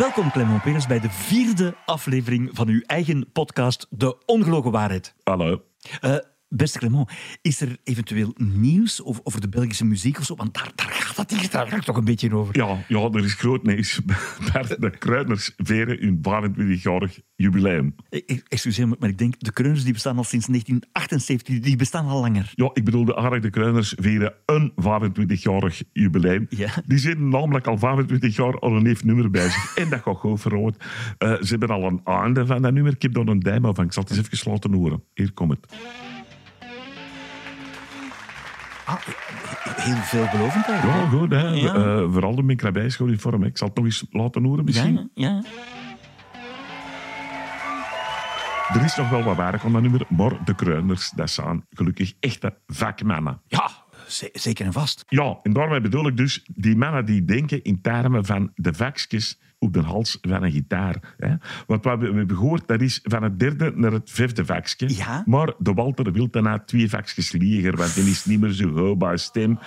Welkom Clement Peres bij de vierde aflevering van uw eigen podcast De Ongelogen Waarheid. Hallo. Uh, beste Clement, is er eventueel nieuws over, over de Belgische muziek of zo? Want daar, daar gaat het hier daar gaat toch een beetje over. Ja, ja, er is groot nieuws. de Kruidners veren hun 25-jarig jubileum. Excuseer me, maar ik denk, de Kruiders die bestaan al sinds 1978, die bestaan al langer. Ja, ik bedoel, de aardige Kruiders veren een 25-jarig jubileum. Ja. Die zitten namelijk al 25 jaar al een neef nummer bij zich. en dat gaat goed verrood. Uh, ze hebben al een aande van dat nummer. Ik heb daar een demo van. Ik zal het eens even laten horen. Hier komt het. Ah, heel veelbelovend eigenlijk. Ja, goed. Hè. Ja. Uh, vooral de microbijschooluniform. Ik zal het nog eens laten horen misschien. Ja, ja. Er is nog wel wat werk aan dat nummer, maar de kruiners, dat zijn gelukkig echte vakmannen. Ja, zeker en vast. Ja, en daarmee bedoel ik dus die mannen die denken in termen van de vakjes op de hals van een gitaar. Hè? Want wat we hebben gehoord, dat is van het derde naar het vijfde vakje. Ja? Maar de Walter wil daarna twee vakjes lieger, want die is niet meer zo hoogbaar stem.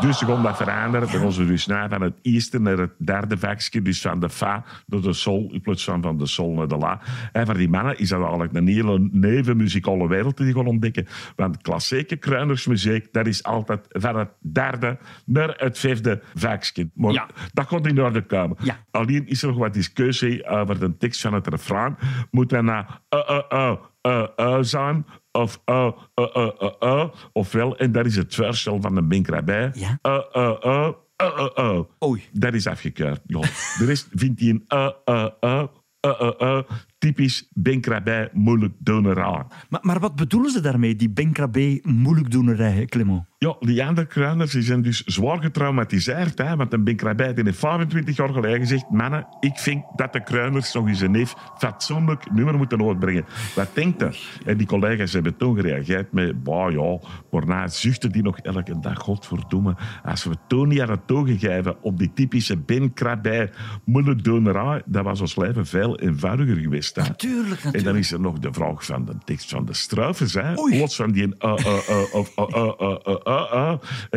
Dus ze gaan dat veranderen. Ja. Dan gaan ze dus naar van het eerste naar het derde vakje, dus van de fa naar de sol, in plaats van van de sol naar de la. En voor die mannen is dat eigenlijk een hele nieuwe muzikale wereld die gaan ontdekken. Want klassieke kruinersmuziek, dat is altijd van het derde naar het vijfde vakje. Maar ja. dat gaat in orde komen. Alleen is nog wat discussie over de tekst van het refrein. Moet dat nou uh, uh, uh, uh, uh, zijn of uh, uh, uh, uh, uh, ofwel, en dat is het voorstel van de Bink Rabij, Ja? uh, uh, uh, uh, uh, uh. Oei. Dat is afgekeurd. De rest vindt hij een uh, uh, uh, uh, uh, uh, typisch Benkrabij moeilijk donerij. Maar, maar wat bedoelen ze daarmee, die Benkrabé moeilijkdoenerij, Clement? Ja, die andere kruiners die zijn dus zwaar getraumatiseerd. Hè, want een Benkrabij die heeft 25 jaar geleden gezegd mannen, ik vind dat de kruiners nog eens een neef fatsoenlijk nummer moeten uitbrengen. Wat denkt je? En die collega's hebben toen gereageerd met, bah ja, waarna zuchten die nog elke dag, godverdomme, als we toen niet hadden toegegeven op die typische Benkrabij moeilijk donerij, dat was ons leven veel eenvoudiger geweest. Natuurlijk, natuurlijk. En dan is er nog de vraag van de tekst van de struifers. Hè. Van die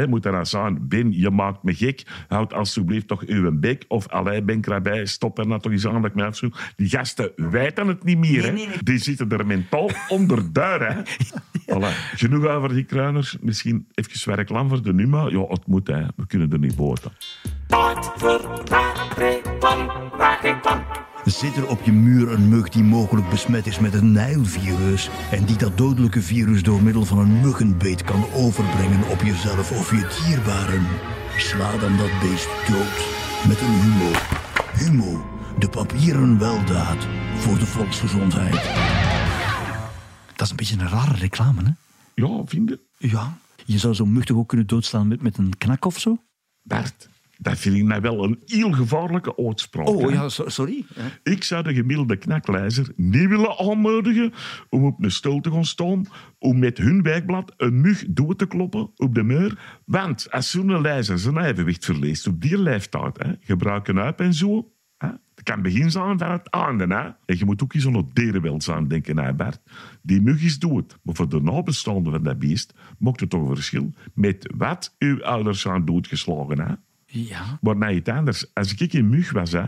moet dan zijn, Ben, je maakt me gek. Houd alsjeblieft toch uw bek. Of allee, Ben Krabij, stop er nou toch eens aan dat ik me afzoek. Die gasten weten het niet meer. Nee, hè. nee, nee. Die zitten er mentaal onderduid. Hè. Voilà. Genoeg over die kruiners. Misschien even reclame voor de Numa. Ja, het moet. Hè. We kunnen er niet boten. Zit er op je muur een mug die mogelijk besmet is met het Nijlvirus en die dat dodelijke virus door middel van een muggenbeet kan overbrengen op jezelf of je dierbaren? Sla dan dat beest dood met een humo. Humo, de papieren weldaad voor de volksgezondheid. Dat is een beetje een rare reclame, hè? Ja, vrienden. Ja. Je zou zo'n mug toch ook kunnen doodslaan met, met een knak of zo? Bart, dat vind ik nou wel een heel gevaarlijke uitspraak. Oh ja, so- sorry. Ik zou de gemiddelde knaklijzer niet willen aanmoedigen om op een stoel te gaan staan, om met hun werkblad een mug door te kloppen op de muur. Want als zo'n lijzer zijn evenwicht verliest op die leeftijd, hè, gebruiken uit en zo, hè, het kan begin zijn van het einde. Hè. En je moet ook eens aan het dierenwelzijn denken, hè, Bert. Die mug is dood, maar voor de nabestaanden van dat beest maakt het toch een verschil met wat uw ouders zijn doodgeslagen. Hè. Ja. Maar naar iets anders. Als ik een mug was, hè,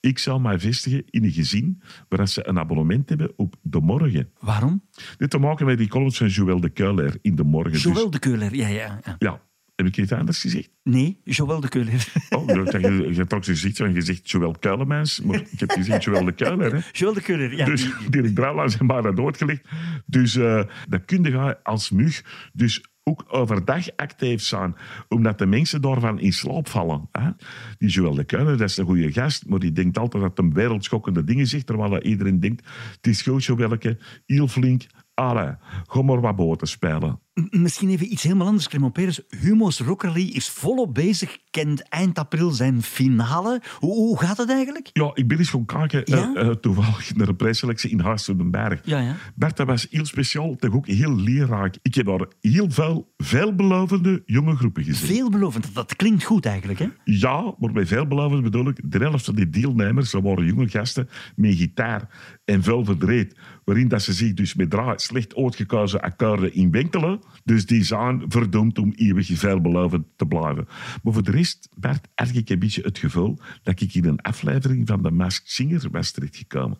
ik zou mij vestigen in een gezin waar ze een abonnement hebben op De Morgen. Waarom? Dit te maken met die columns van Joël de Keuler in De Morgen. Dus- Joël de Keuler, ja, ja. ja. ja, heb ik iets anders gezegd? Nee, Joël de Keuler. Oh, je, je hebt toch gezegd, van gezegd Joël Kuilemans, maar ik heb gezegd Joël de Keuler. Hè. Joël de Keuler, ja. Dus die ik daar zijn maar doodgelegd. Dus eh dat kun je als mug dus ook overdag actief zijn, omdat de mensen daarvan in slaap vallen. Hè? Die Joël de dat is een goede gast, maar die denkt altijd dat hij wereldschokkende dingen zegt, terwijl iedereen denkt, het is goed, Joëlke, heel flink, allee, ga maar wat boten spelen. Misschien even iets helemaal anders, Clement Peres. Humo's Rockerly is volop bezig, kent eind april zijn finale. Hoe, hoe gaat het eigenlijk? Ja, ik ben eens gaan kijken, Ja? eh, eh, toevallig naar een prijsselectie in Haast op den Berg. Ja, ja. Bert, dat was heel speciaal, toch ook heel leerrijk. Ik heb daar heel veel veelbelovende jonge groepen gezien. Veelbelovend, dat, dat klinkt goed eigenlijk, hè? Ja, maar bij veelbelovend bedoel ik, de helft van die deelnemers, dat waren jonge gasten met gitaar en veel verdreed, waarin dat ze zich dus met draai slecht uitgekozen akkoorden inwinkelen, Dus die zijn verdomd om eeuwig veelbelovend te blijven. Maar voor de rest, Bert, heb ik een beetje het gevoel dat ik in een aflevering van de Masked Singer was terechtgekomen.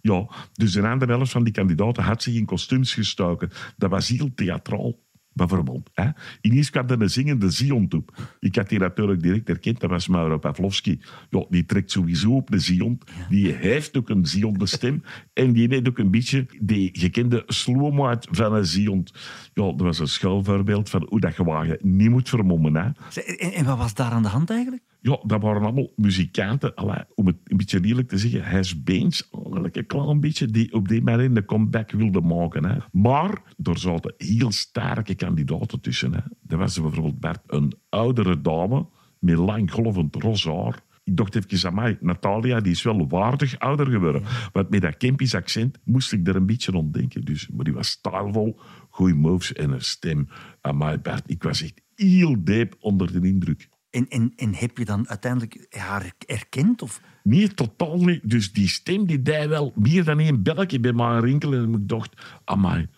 Ja, dus een andere helft van die kandidaten had zich in kostuums gestoken. Dat was heel theatraal bijvoorbeeld. Hè. Ineens kwam er een zingende Zion toe. Ik had die natuurlijk direct herkend, dat was Mauro Pavlovski. Ja, die trekt sowieso op de Zion. Die heeft ook een Zion stem. en die heeft ook een beetje die gekende slow van een Zion. Ja, dat was een schoolvoorbeeld van hoe dat je niet moet vermommen. Hè. En, en wat was daar aan de hand eigenlijk? Ja, dat waren allemaal muzikanten, allee, om het een beetje eerlijk te zeggen, Has Beens, eigenlijk een klein beetje, die op die manier de comeback wilden maken. Hè. Maar er zaten heel sterke kandidaten tussen. Hè. Er was bijvoorbeeld Bert, een oudere dame met lang golvend haar. Ik dacht even aan mij, Natalia, die is wel waardig ouder geworden. Want met dat Kempisch accent moest ik er een beetje denken. Dus, maar die was stylevol, goede moves en een stem. Aan mij, Bert, ik was echt heel diep onder de indruk. En, en, en heb je dan uiteindelijk haar erkend? Of? Nee, totaal niet. Dus die stem die deed wel meer dan één belletje bij mij rinkelen. En ik dacht, amai,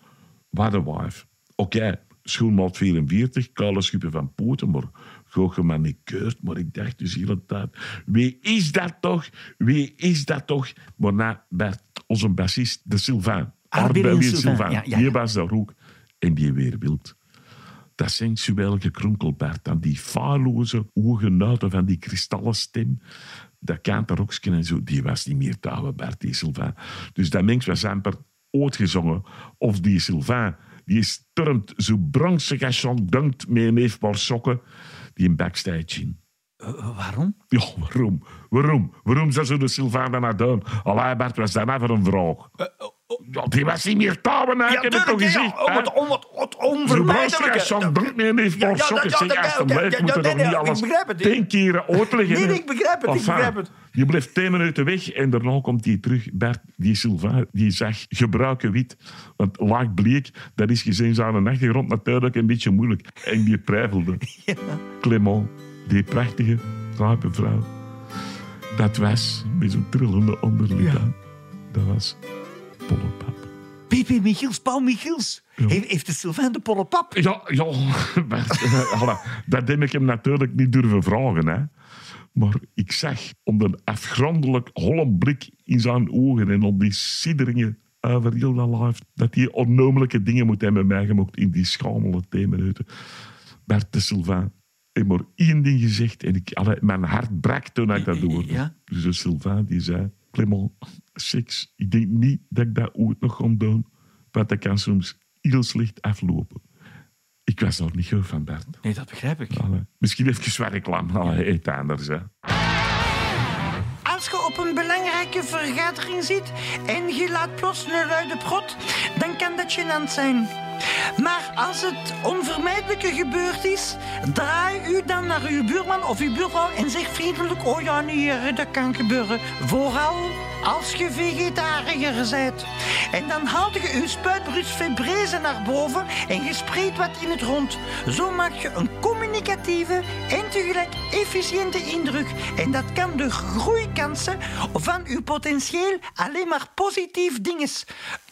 wat een wife. Oké, okay, schoenmaat 44, kale schuppen van poten, maar gemanicureerd. Maar ik dacht dus heel de tijd, wie is dat toch? Wie is dat toch? Maar na, Bert, onze bassist, de Sylvain. Arbeid Sylvain. Ja, ja, Die was daar ook. En die weer wild dat sensueel gekronkelbaard. aan die faarloze ogennuiten van die kristallen stem. Dat kantaroksken en zo, die was niet meer te houden, Bert, die Sylvain. Dus dat mens was amper ooit gezongen. Of die Sylvain, die sturmt zo bronzig als zo'n dunkt met een paar sokken, die een backstage in. Uh, waarom? Ja, waarom? Waarom? Waarom zou ze de Sylvain dan doen? Allee, Bert, was nou voor een vraag? Uh, ja, die was niet meer touwen, ik heb het toch gezien. Ja, het, het, het onvermijdelijke. Zo'n druk meer heeft voor sokken. Zeg, alsjeblieft, moet er niet alles tien keren uitleggen. Nee, ik begrijp het, ik begrijp het. Je blijft tien minuten weg en daarna komt hij terug. Bert, die Sylvain, die zegt gebruiken wit. Want laag bleek, dat is gezien aan de achtergrond natuurlijk een beetje moeilijk. En die prijvelde. Ja. Clement, die prachtige, rape vrouw. Dat was met zo'n trillende onderlip ja. Dat was Pollepap. P.P. Michiels, Paul Michiels. Ja. Heeft de Sylvain de Pollepap? Ja, ja. dat heb ik hem natuurlijk niet durven vragen. Hè. Maar ik zag onder een afgrondelijk holle blik in zijn ogen en op die sidderingen over heel dat life, dat hij onnoemelijke dingen moet hebben meegemaakt in die schamele theeminuten. Bert de Sylvain heeft maar één ding gezegd en ik, allee, mijn hart brak toen ik dat hoorde. Ja? Dus de Sylvain die zei, Clement, seks. Ik denk niet dat ik dat ooit nog ga doen, want dat kan soms heel slecht aflopen. Ik was er niet goed van, Bert. Nee, dat begrijp ik. Allee, misschien even zwaar reclame. Eet anders, hè. Als je op een belangrijke vergadering zit en je laat plots een luide prot, dan kan dat gênant zijn. Maar als het onvermijdelijke gebeurd is, draai u dan naar uw buurman of uw buurvrouw en zeg vriendelijk: Oh ja, nee, dat kan gebeuren. Vooral als je vegetariër bent. En dan haal je uw spuitbrus febreze naar boven en je spreekt wat in het rond. Zo maak je een communicatieve en tegelijk efficiënte indruk. En dat kan de groeikansen van uw potentieel alleen maar positief dingen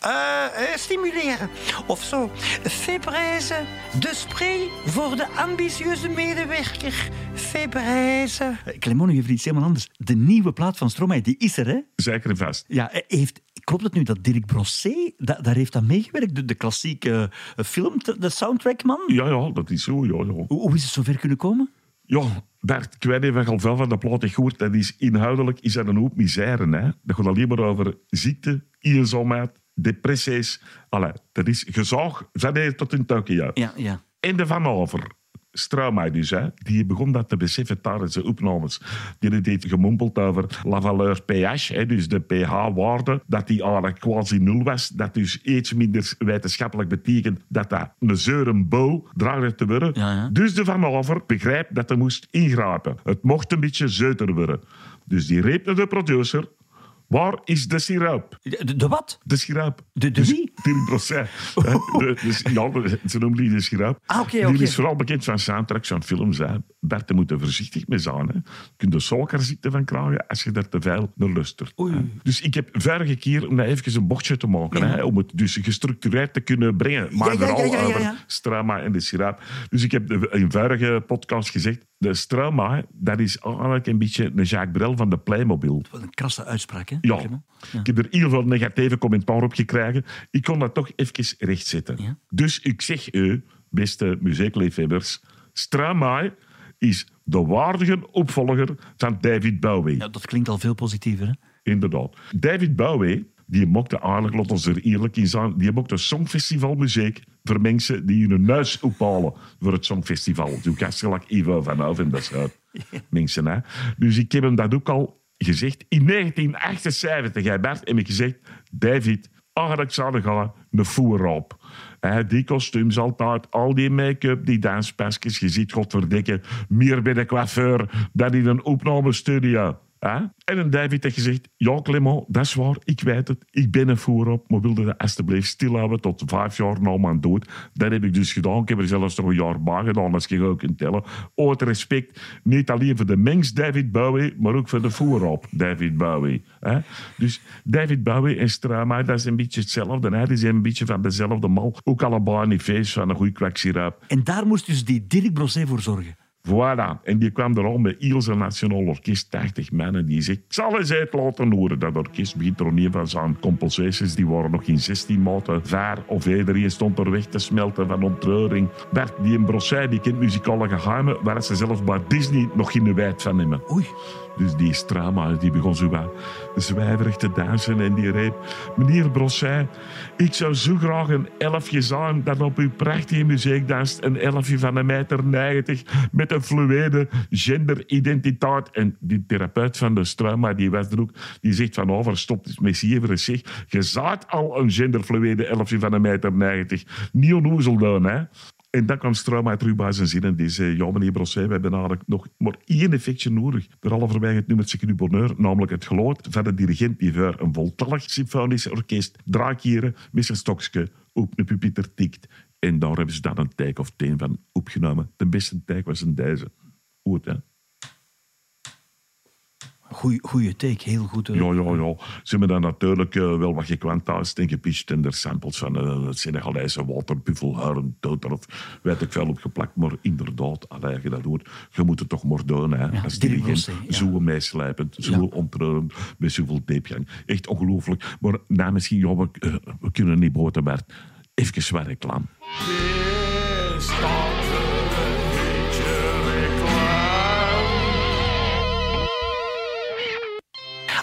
uh, uh, stimuleren. Of zo. Febreze, de spray voor de ambitieuze medewerker. Febreze. Clement, u heeft iets helemaal anders. De nieuwe plaat van Stromae, die is er, hè? Zeker en vast. Ja, heeft, klopt het nu dat Dirk Brosset da, daar heeft aan meegewerkt? De, de klassieke film, de soundtrackman? Ja, ja, dat is zo, ja, ja. Hoe, hoe is het zover kunnen komen? Ja, Bert, ik weet even al veel van de plaat gehoord. Dat is inhoudelijk is dat een hoop misère. Hè? Dat gaat alleen maar over ziekte, eenzaamheid, depressies. Allee, dat is gezag hier tot in Tokio. Ja, ja. En de Van Over. Stromae dus, hè, die begon dat te beseffen tijdens de opnames. Die heeft gemompeld over la valeur pH, hè, dus de pH-waarde, dat die eigenlijk quasi nul was. Dat dus iets minder wetenschappelijk betekent dat dat een zeurenbouw drager te worden. Ja, ja. Dus de Van Over begrijpt dat hij moest ingrijpen. Het mocht een beetje zeuter worden. Dus die reep naar de producer. Waar is de siroop? De, de wat? De siroop. De, de wie? Dirk Brosset. De- dus, ja, ze noemen die de siroop. Ah, Die is vooral bekend van soundtracks van films. Hè. Bert, daar moet er voorzichtig mee zijn. Hè. Je kunt er suikerziekte van krijgen als je er te veel naar luistert. Dus ik heb vorige keer, om even een bochtje te maken, Ja. hè, om het dus gestructureerd te kunnen brengen, maar ja, vooral over. Strama en de siroop. Dus ik heb in vorige podcast gezegd, de Strama, dat is eigenlijk een beetje een Jacques Brel van de Playmobil. Wat een krasse uitspraak, hè? Ja. Ik heb er heel veel negatieve commentaar op gekregen. Ik kon dat toch even rechtzetten. Ja. Dus ik zeg u, beste muziekliefhebbers, Stromae is de waardige opvolger van David Bowie. Ja, dat klinkt al veel positiever, hè? Inderdaad. David Bowie, die mocht eigenlijk, laten we er eerlijk in zijn, die mocht een songfestivalmuziek voor mensen die hun neus ophalen voor het songfestival. Toen kast gelijk Ivo van Hoof en dat soort mensen. Hè. Dus ik heb hem dat ook al gezegd. In 1978, jij Bert, heb ik gezegd, David, eigenlijk zou gaan een voer op. Hè, die kostuums altijd, al die make-up, die danspasjes. Je ziet, godverdikke, meer bij de coiffeur dan in een opnamestudio. En een David heeft gezegd, ja Clement, dat is waar, ik weet het, ik ben er voorop, maar wilde dat alsjeblieft stilhouden tot vijf jaar na mijn dood. Dat heb ik dus gedaan, ik heb er zelfs nog een jaar bij gedaan, als je ook kunt tellen. Ooit respect, niet alleen voor de mens David Bowie, maar ook voor de voorop David Bowie. Dus David Bowie en Strama, dat is een beetje hetzelfde, die zijn een beetje van dezelfde mal. Ook allebei niet feest van een goede kwaksieraap. En daar moest dus die Dirk Brosset voor zorgen. Voilà. En die kwam er al met Ielse Nationaal Orkest, 80 mannen. Die zegt, ik zal eens uit laten horen. Dat orkest begint er niet van zijn compensaties. Die waren nog in 16 maten. Vaar of iedereen stond er weg te smelten van ontreuring. Bert, die in Brosset, die kent muzikale geheimen, waar ze zelfs bij Disney nog geen wijd van hebben. Oei. Dus die Strama, die begon zo wat zwijverig te dansen en die riep... Meneer Brosset, ik zou zo graag een elfje zijn dat op uw prachtige muziek danst. Een elfje van een meter 90 met een fluïde genderidentiteit. En die therapeut van de Strama, die was die zegt van over, stop eens met zeven zeg. Je zaad al een genderfluïde elfje van een meter 90. Niet onnozel doen, hè. En dan kwam Stroma terug bij zijn zin en die zei, ja meneer Brosset, we hebben eigenlijk nog maar één effectje nodig. Door halverwege het nummertje du bonheur, namelijk het geluid van de dirigent die voor een voltallig symfonisch orkest draaikieren met zijn stokje op een pupieter tikt. En daar hebben ze dan een take of tien van opgenomen. De beste take was een deze. Goed, hè? Goeie, goeie take, heel goed. Ja, ja, ja. Ze hebben dan natuurlijk eh, wel wat gekwantaast en gepitcht en er samples van het Senegalese waterbuffel, toter of weet ik veel opgeplakt. Maar inderdaad, als je dat doet, je moet het toch maar doen. Hè. Ja, Als dirigent, ja. zo meeslijpend, zo Ja. ontreurend, met zoveel diepgang. Echt ongelooflijk. Maar nou, misschien, ja, we, eh, we kunnen niet boten, maar even wat reclame.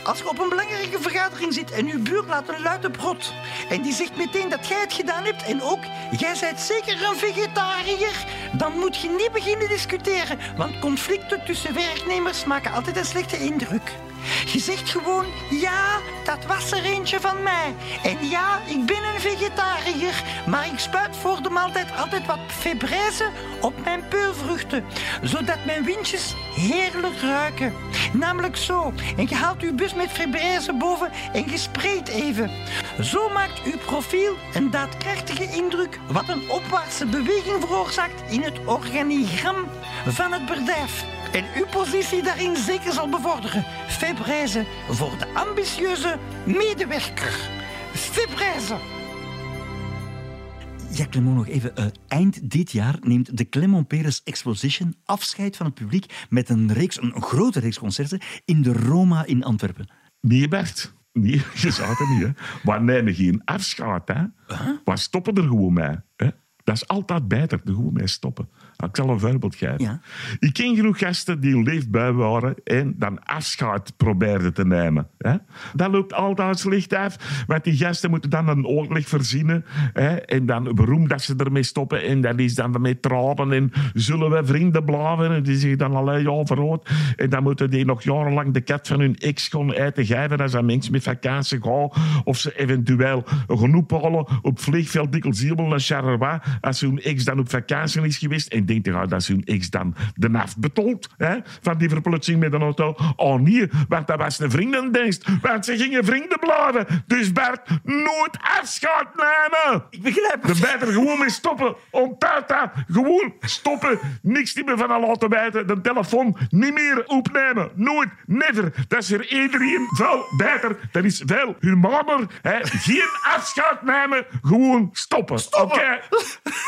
Als je op een belangrijke vergadering zit en uw buur laat een luide brot en die zegt meteen dat jij het gedaan hebt en ook jij bent zeker een vegetariër, dan moet je niet beginnen discussiëren, want conflicten tussen werknemers maken altijd een slechte indruk. Je zegt gewoon, ja, dat was er eentje van mij. En ja, ik ben een vegetariër, maar ik spuit voor de maaltijd altijd wat febraise op mijn peulvruchten, zodat mijn windjes heerlijk ruiken. Namelijk zo. En je haalt uw bus met febraise boven en je spreekt even. Zo maakt uw profiel een daadkrachtige indruk, wat een opwaartse beweging veroorzaakt in het organigram van het bedrijf. En uw positie daarin zeker zal bevorderen. Febraise voor de ambitieuze medewerker. Febraise. Ja, Clement, nog even. eh, eind dit jaar neemt de Clement Peres Exposition afscheid van het publiek met een, reeks, een grote reeks concerten in de Roma in Antwerpen. Nee, Bert. Nee, je zou het niet. Hè. We nemen geen afscheid. Hè. We stoppen er gewoon mee. Hè. Dat is altijd beter, er gewoon mee stoppen. Ik zal een voorbeeld geven. Ja. Ik ken genoeg gasten die leefbui waren en dan afscheid probeerden te nemen. Hè. Dat loopt altijd slecht af, want die gasten moeten dan een oorlog verzinnen. Hè, en dan beroemd dat ze ermee stoppen. En dat is dan met tranen en zullen we vrienden blijven. En die zeggen dan alleen ja, verrood. En dan moeten die nog jarenlang de kat van hun ex gaan eten geven als een mensen met vakantie gaan. Of ze eventueel genoeg halen op vliegveld Dikkelziebel naar Charleroi als hun ex dan op vakantie is geweest. En denkt hij, dat zijn ex dan de naft betold hè, van die verplutsing met een auto. Oh nee, want dat was een vriendendienst. Want ze gingen vrienden blijven. Dus Bert, nooit afscheid nemen. Ik begrijp De het. bijter gewoon mee stoppen. Dat. Gewoon stoppen. Niks niet meer van een laten bijten. De telefoon niet meer opnemen. Nooit. Never. Dat is er iedereen veel beter. Dat is veel humaner. Hè. Geen afscheid nemen. Gewoon stoppen. Oké?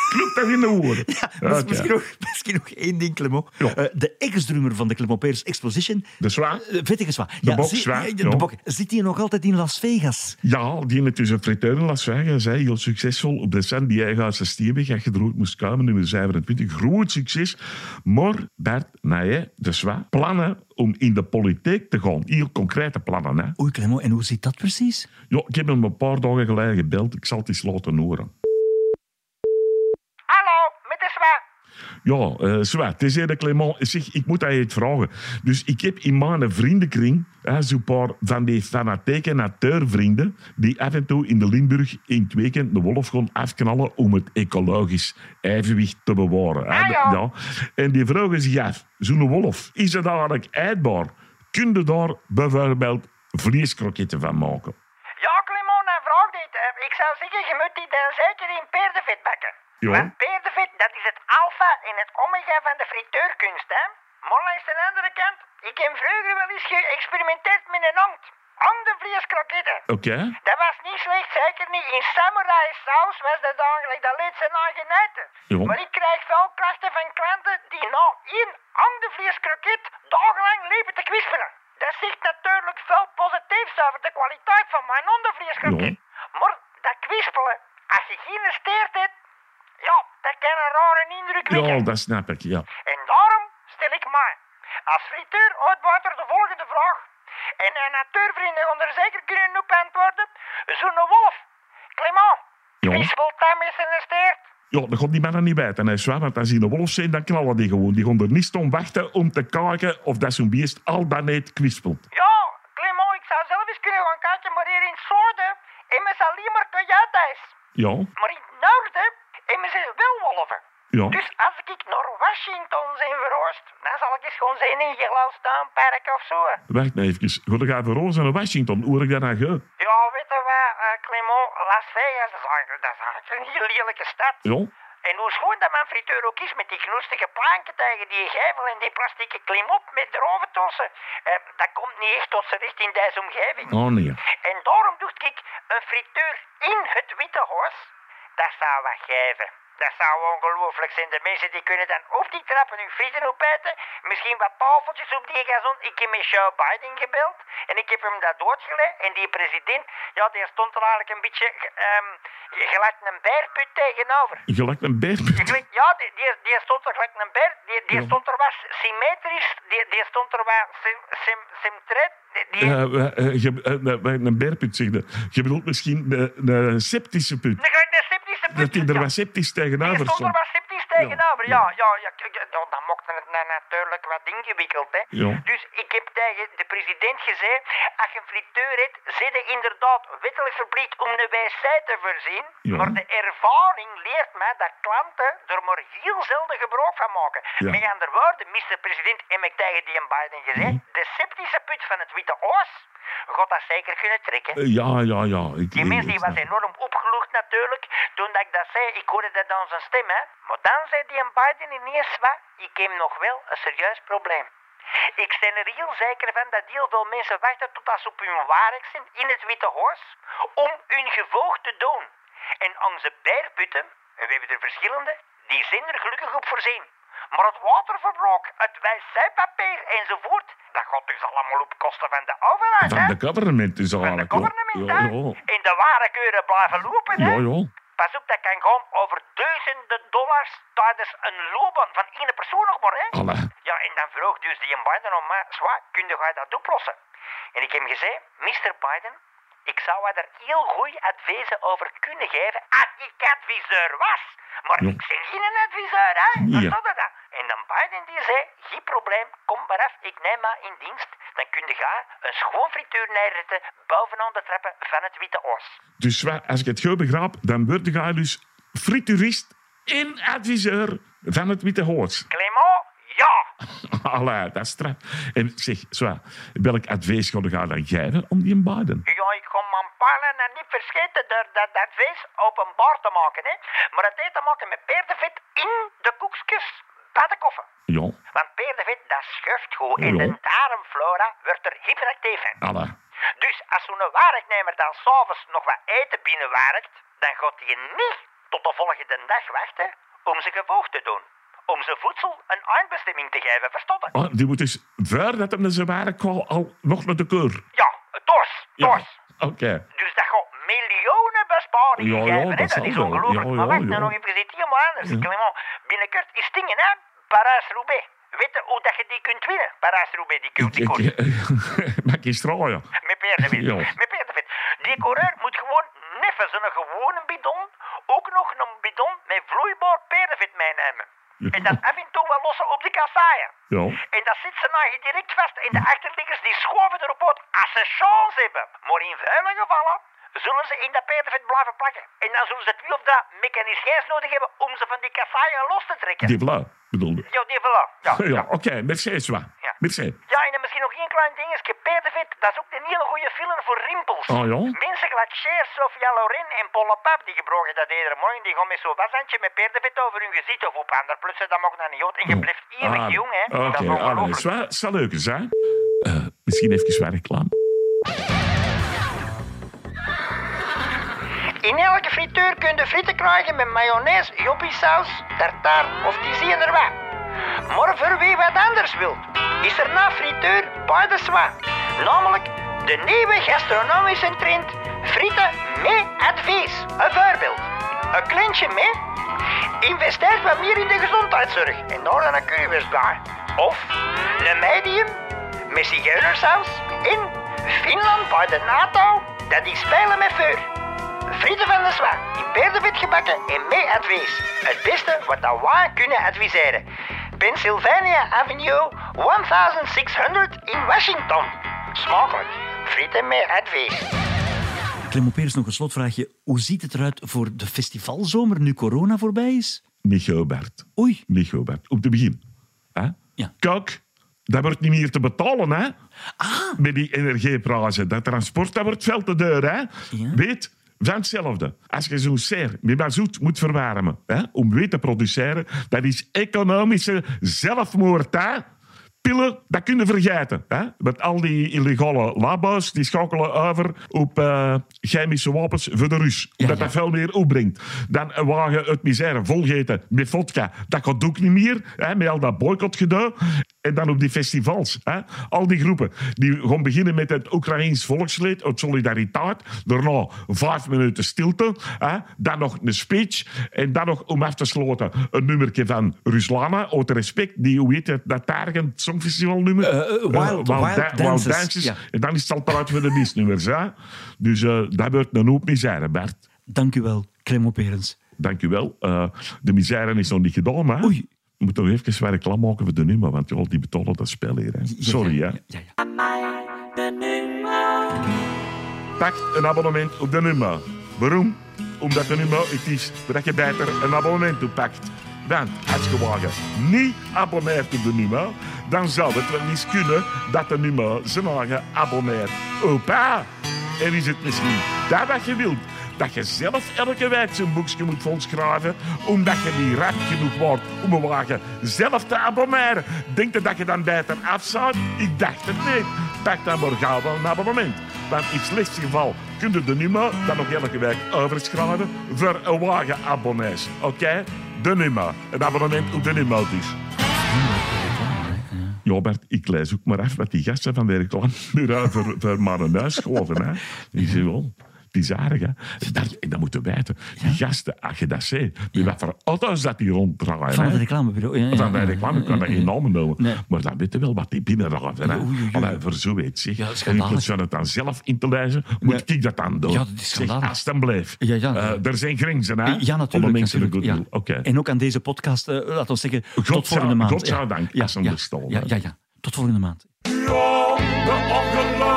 Knop dat in de woorden. Ja, dat is. Misschien, nog, misschien nog één ding, Clement. Ja. Eh, de ex-drummer van de Clemopeers Exposition, De uh, Vettige Zwa. De bok, zie- Zwa, ja, de, bok. Zit hij nog altijd in Las Vegas? Ja, die heeft dus een friteur in Las Vegas. Hè, heel succesvol. Op de San Diego Steenweg. Als je ooit moest komen, nummer 27. Groot succes. Maar Bert Naye, de Zwa, plannen om in de politiek te gaan. Heel concrete plannen. Hè. Oei, Clement, en hoe zit dat precies? Ja, ik heb hem een paar dagen geleden gebeld. Ik zal het eens laten horen. Hallo, met de zwa. Ja, eh Zwa, het is de Clement. Zeg, ik moet dat je het vragen. Dus ik heb in mijn vriendenkring zo'n paar van die fanatieke natuurvrienden die af en toe in de Limburg in het weekend de wolf gaan afknallen om het ecologisch evenwicht te bewaren. Ah, ja. ja. En die vragen zich af, zo'n wolf, is het eigenlijk eetbaar? Kun je daar bijvoorbeeld vleeskroketten van maken? Ja, Clement, dan vraag dit. Ik zou zeggen, je moet die dan zeker in peerdevet bakken. Ja. Want dat is het alfa en het omega van de friteurkunst, hè. Maar langs de andere kant, ik heb vroeger wel eens geëxperimenteerd met een hond. Hondenvleeskroketten. Oké? Dat was niet slecht, zeker niet. In samurai saus was dat eigenlijk dat leed ze na geneten. Ja. Maar ik krijg veel klachten van klanten die na één hondenvleeskroket dagenlang liepen te kwispelen. Dat zegt natuurlijk veel positiefs over de kwaliteit van mijn hondenvleeskroket. Maar dat kwispelen, als je geen steert hebt, ja, dat kan een rare indruk wekken. Ja, dat snap ik, ja. En daarom stel ik mij als friteur uitbuiter de volgende vraag. En een natuurvrienden gaan er zeker kunnen op antwoorden. Zo'n wolf, Clement, Ja. dat met zijn steert? Ja, dat gaat die mannen niet bijten. Hè, zwaar, want als die een wolf zijn, dan knallen die gewoon. Die gaan er niet om wachten om te kijken of dat zo'n beest al dan niet kwispelt. Ja, Clement, ik zou zelf eens kunnen gaan kijken, maar hier in het zuiden hebben ze alleen maar coyotes. Ja, Maar in het noorden hebben ze wel wolven. ja. Dus als ik naar Washington zijn verhuisd, dan zal ik eens gewoon zijn in Yellowstone Park of zo. Wacht nou even. Ga ik even roze naar Washington? Hoe ik dat nou ga? Ja, weet je wat, eh, Clement, Las Vegas, dat is, eigenlijk, dat is eigenlijk een heel lelijke stad. Ja? En hoe schoon dat mijn friteur ook is met die knoestige planken tegen die gevel en die plastieke klimop met droven tussen, eh, dat komt niet echt tot z'n recht in deze omgeving. Oh nee. En daarom dacht ik, een friteur in het Witte Huis, dat zou wat geven. Dat zou ongelooflijk zijn. De mensen die kunnen dan op die trappen hun frieten opeten. Misschien wat tafeltjes op die gazon. Ik heb met Joe Biden gebeld. En ik heb hem dat doodgelegd. En die president, ja, die stond er eigenlijk een beetje ehm gelijk een beerput tegenover. Gelijk een beerput. Ja, die, die, die stond er gelijk een beer. Die, die Ja. stond er wat symmetrisch. Die, die stond er wat sim, sim, symmetret. Die, Eh, eh, eh, eh, eh, een beerput, zeg je. Je bedoelt misschien een, een septische put. een, een septische put. Dat die er wat Die tegenover stond er wat sceptisch tegenover. Ja, ja, ja, dan maakte het na- natuurlijk wat ingewikkeld. Hè. Ja. Dus ik heb tegen de president gezegd, als je een friteur hebt, zit je inderdaad wettelijk verplicht om een wc te voorzien. Ja. Maar de ervaring leert mij dat klanten er maar heel zelden gebruik van maken. Ja. Met andere woorden, Mr. President, heb ik tegen die Biden gezegd, de septische put van het Witte Huis gaat dat zeker kunnen trekken. Eh, Ja, ja, ja. Ik, Die mens die was enorm opgelucht natuurlijk. Toen dat ik dat zei, ik hoorde dat aan zijn stem, hè. Maar dan zei die een Biden ineens wat, ik heb nog wel een serieus probleem. Ik ben er heel zeker van dat heel veel mensen wachten tot als ze op hun werk zijn in het Witte Huis om hun gevolg te doen. En onze beerputten, en we hebben er verschillende, die zijn er gelukkig op voorzien. Maar het waterverbruik, het wc-papier enzovoort, dat gaat dus allemaal op kosten van de overheid, hè? Van de government is Van de eigenlijk. ja. En de ware keuren blijven lopen, hè? Ja, ja. Pas op, dat kan gaan over duizenden dollars tijdens een loopbaan van één persoon nog maar, hè? Ja, en dan vroeg dus die Biden om mij, zwaar, kun je dat oplossen? En ik heb hem gezegd, Mr. Biden, ik zou er heel goede adviezen over kunnen geven als ik adviseur was. Maar Ja. ik ben geen adviseur, hè? Ja. Dat? En dan Biden die zei, geen probleem, kom maar af, ik neem maar in dienst. Dan kun je gaan een schoon frituur neerzetten bovenaan de trappen van het Witte Huis. Dus als ik het goed begrijp, dan word je dus frituurist en adviseur van het Witte. Clément, Allee, dat is straf. En zeg, zo, welk advies ga je dan geven om die Biden? Ja, ik ga mijn palen en niet vergeten door dat advies openbaar te maken. Hè. Maar het heeft te maken met peerdevet in de koekjes bij de koffer. Ja, Want peerdevet, dat schuift goed. En Ja. de darmflora wordt er hyperactief in. allee. Dus als zo'n werknemer dan s'avonds nog wat eten binnenwerkt, dan gaat hij niet tot de volgende dag wachten om zijn gevolg te doen. Om zijn voedsel een eindbestemming te geven, verstaat je? Oh, die moet dus, voordat hem zijn werk kwam, al nog naar de keur. Ja, dors, Ja, dors. oké. Dus dat gaat miljoenen besparingen Ja, ja, geven. dat is ongelooflijk. Ja, maar wacht, nou nog even hier maar anders. Clement, binnenkort is dingen, hè? Parijs-Roubaix. Weet je hoe dat je die kunt winnen? Parijs-Roubaix, die, koers. ik, mag je strooien? Met peerdevet. Ja. Met peerdevet. Die coureur moet gewoon neffen zo'n gewone bidon, ook nog een bidon met vloeibaar peerdevet meenemen. En dan af en toe wel lossen op de kasseien. Ja. En dat zit ze nou direct vast. En de achterliggers die schoven erop uit als ze chance hebben. Maar in vele gevallen zullen ze in dat peerdevet blijven plakken. En dan zullen ze het wiel of dat mechaniciëns nodig hebben om ze van die kasseien los te trekken. Die vla, bedoelde. Ja, die voilà. Ja. Ja, oké, merci, zwa. Ja. Merci. Ja, klein dingetje. Peerdevet, dat is ook een hele goede filler voor rimpels. Oh, ja? Mensen gelijk Cher, Sofia Loren en Paula Pap, die gebruiken dat iedere morgen. Die gaan met zo'n washandje met peerdevet over hun gezicht of op ander plutsen. Dat mag dan niet uit. En je blijft eeuwig Ah, jong, hè. Oké, dat is ongelooflijk. zwa, zal leuk zijn. Eh, misschien even reclame. In elke frituur kun je frieten krijgen met mayonaise, joppiesaus, tartaar of die zie je er wat. Maar voor wie wat anders wilt, is er na frituur bij de swa. Namelijk de nieuwe gastronomische trend frieten met advies. Een voorbeeld. Een kleintje mee. Investeer wat meer in de gezondheidszorg en daar dan een currywurst bij. Of een medium met zigeunersaus in Finland bij de NATO. Dat die spelen met vuur. Frieten van de Zwa, in peerdevet gebakken en mee advies. Het beste wat wij kunnen adviseren. Pennsylvania Avenue 1600 in Washington. Smakelijk. Frieten met advies. Clement Peers, nog een slotvraagje. Hoe ziet het eruit voor de festivalzomer nu corona voorbij is? Micho Bert. Oei, Micho Bert. Om te beginnen. Hè? Ja. Kijk, dat wordt niet meer te betalen, hè? Met die energieprijzen. Dat transport, dat wordt veel te duur, hè? Ja. Weet, van hetzelfde. Als je zo'n ser met mazoet moet verwarmen, hè, om weet te produceren, dat is economische zelfmoord, hè? Pillen, dat kun je vergeten. Hè? Want al die illegale labo's die schakelen over op eh, chemische wapens voor de Rus. Omdat ja. dat veel meer opbrengt. Dan een wagen uit misère volgeten met vodka. Dat gaat ook niet meer. Hè? Met al dat boycott gedaan. En dan op die festivals. Hè? Al die groepen. Die gaan beginnen met het Oekraïens volkslied uit solidariteit. Daarna vijf minuten stilte. Hè? Dan nog een speech. En dan nog om af te sluiten een nummertje van Ruslana. Uit respect. Die, hoe heet het, dat Targent Songfestival nummer? Eh, Wild- Wild Dances, ja. En dan is het al voor de misnummers. Hè? Dus eh, dat wordt een hoop misère, Bert. dank u wel, Clement Perens. Dank u wel. De misère is nog niet gedaan, maar... Oei. Moet nog even wat reclame maken voor de nummer, want ja, die betalen dat spel hier. Hè. Sorry, ja. Ja, ja. Pak een abonnement op de nummer. Waarom? Omdat de nummer het is dat je beter een abonnement op pakt. Want als je wagen niet abonneert op de nummer, dan zou het wel eens kunnen dat de nummer zijn eigen abonneert. Opa! En is het misschien dat wat je wilt? Dat je zelf elke week zo'n boekje moet volschrijven, omdat je niet rap genoeg wordt om een wagen zelf te abonneren. Denk je dat je dan beter af zou? Ik dacht het niet. Pak dan maar gauw een abonnement. Want in het slechtste geval kun je de nummer dan nog elke week overschrijven voor een wagenabonnees. Oké? De nummer. Een abonnement op de nummer dus. Ik lees ook maar af wat die gasten van de reclamebureau voor, voor maar een huis schoven. Hè. Die zeggen wel, het is aardig, hè. Dat, dat moeten we weten. Die gasten, als je dat ziet, met wat voor auto's dat die ronddraaien. Van het reclamebureau. Ja, ja, Van de reclame kan dat geen namen noemen. Nee. Maar dan weten wel wat die binnendraven. Hè. Allee, voor zoiets, zeg. Ja, en in schandalig. plaats van het dan zelf in te lezen, moet ik dat dan doen. Ja, dat is zeg, schandalig. alsjeblieft. Ja, ja. Eh, er zijn grenzen, hè. Ja, natuurlijk. Mensen natuurlijk, goed ja. Oké. En ook aan deze podcast, eh, laten we zeggen, tot zou- volgende maand. God zou dank, Ja, als ze ja, ja, ja, ja. Tot volgende maand. De